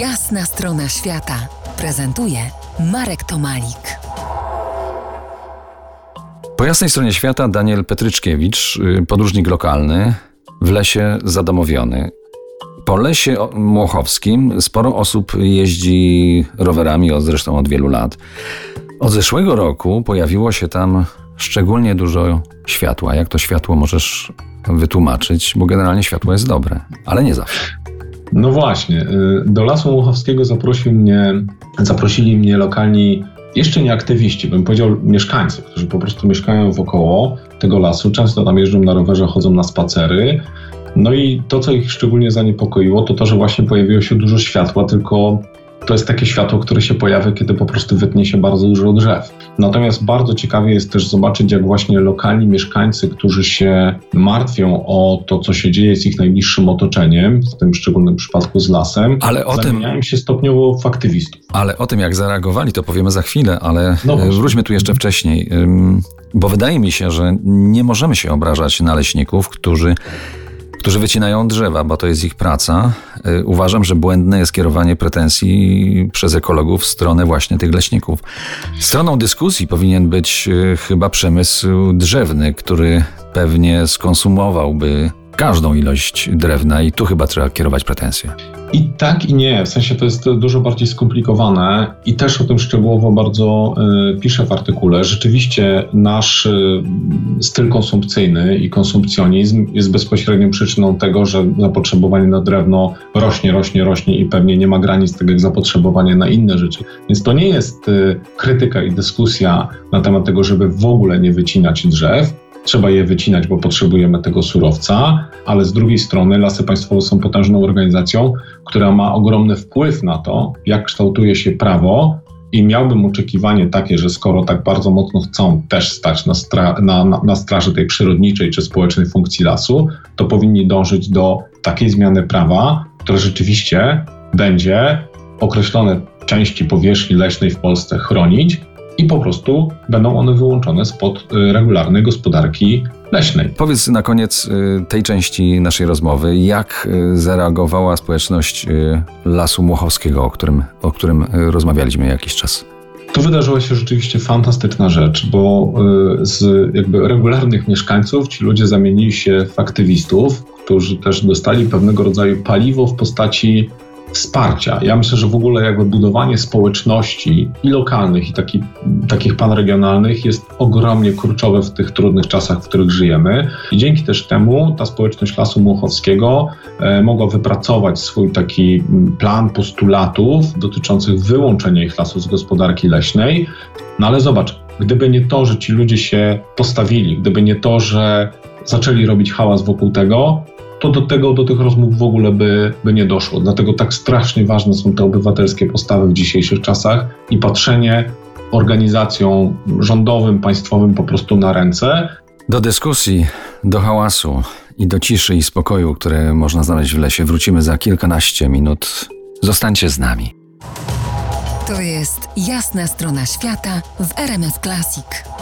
Jasna strona świata prezentuje Marek Tomalik. Po jasnej stronie świata Daniel Petryczkiewicz, y, podróżnik lokalny, w lesie zadomowiony. Po lesie Młochowskim sporo osób jeździ rowerami, od zresztą od wielu lat. Od zeszłego roku pojawiło się tam szczególnie dużo światła. Jak to światło możesz wytłumaczyć? Bo generalnie światło jest dobre, ale nie zawsze. No właśnie. Y, do Lasu Młochowskiego zaprosił mnie, zaprosili mnie lokalni, jeszcze nie aktywiści, bym powiedział mieszkańcy, którzy po prostu mieszkają wokoło tego lasu. Często tam jeżdżą na rowerze, chodzą na spacery. No i to, co ich szczególnie zaniepokoiło, to to, że właśnie pojawiło się dużo światła, tylko to jest takie światło, które się pojawia, kiedy po prostu wytnie się bardzo dużo drzew. Natomiast bardzo ciekawie jest też zobaczyć, jak właśnie lokalni mieszkańcy, którzy się martwią o to, co się dzieje z ich najbliższym otoczeniem, w tym szczególnym przypadku z lasem, ale o tym, się stopniowo w aktywistów. Ale o tym, jak zareagowali, to powiemy za chwilę, ale no wróćmy tu jeszcze wcześniej, bo wydaje mi się, że nie możemy się obrażać na leśników, którzy którzy wycinają drzewa, bo to jest ich praca. Y, uważam, że błędne jest kierowanie pretensji przez ekologów w stronę właśnie tych leśników. Stroną dyskusji powinien być y, chyba przemysł drzewny, który pewnie skonsumowałby każdą ilość drewna i tu chyba trzeba kierować pretensje. I tak i nie, w sensie to jest dużo bardziej skomplikowane i też o tym szczegółowo bardzo y, piszę w artykule. Rzeczywiście nasz y, styl konsumpcyjny i konsumpcjonizm jest bezpośrednią przyczyną tego, że zapotrzebowanie na drewno rośnie, rośnie, rośnie i pewnie nie ma granic tak jak zapotrzebowanie na inne rzeczy. Więc to nie jest y, krytyka i dyskusja na temat tego, żeby w ogóle nie wycinać drzew, trzeba je wycinać, bo potrzebujemy tego surowca, ale z drugiej strony lasy państwowe są potężną organizacją, która ma ogromny wpływ na to, jak kształtuje się prawo. I miałbym oczekiwanie takie, że skoro tak bardzo mocno chcą też stać na, stra- na, na, na straży tej przyrodniczej czy społecznej funkcji lasu, to powinni dążyć do takiej zmiany prawa, która rzeczywiście będzie określone części powierzchni leśnej w Polsce chronić, i po prostu będą one wyłączone spod y, regularnej gospodarki leśnej. Powiedz na koniec y, tej części naszej rozmowy, jak y, zareagowała społeczność Lasu Młochowskiego, o którym, o którym rozmawialiśmy jakiś czas? Tu wydarzyła się rzeczywiście fantastyczna rzecz, bo z jakby regularnych mieszkańców ci ludzie zamienili się w aktywistów, którzy też dostali pewnego rodzaju paliwo w postaci wsparcia. Ja myślę, że w ogóle jakby budowanie społeczności i lokalnych, i taki, takich panregionalnych jest ogromnie kluczowe w tych trudnych czasach, w których żyjemy. I dzięki też temu ta społeczność Lasu Muchowskiego e, mogła wypracować swój taki plan postulatów dotyczących wyłączenia ich lasów z gospodarki leśnej. No ale zobacz, gdyby nie to, że ci ludzie się postawili, gdyby nie to, że zaczęli robić hałas wokół tego, to do tego, do tych rozmów w ogóle by, by nie doszło. Dlatego tak strasznie ważne są te obywatelskie postawy w dzisiejszych czasach i patrzenie organizacjom rządowym, państwowym po prostu na ręce. Do dyskusji, do hałasu i do ciszy i spokoju, które można znaleźć w lesie, wrócimy za kilkanaście minut. Zostańcie z nami. To jest jasna strona świata w RMS Classic.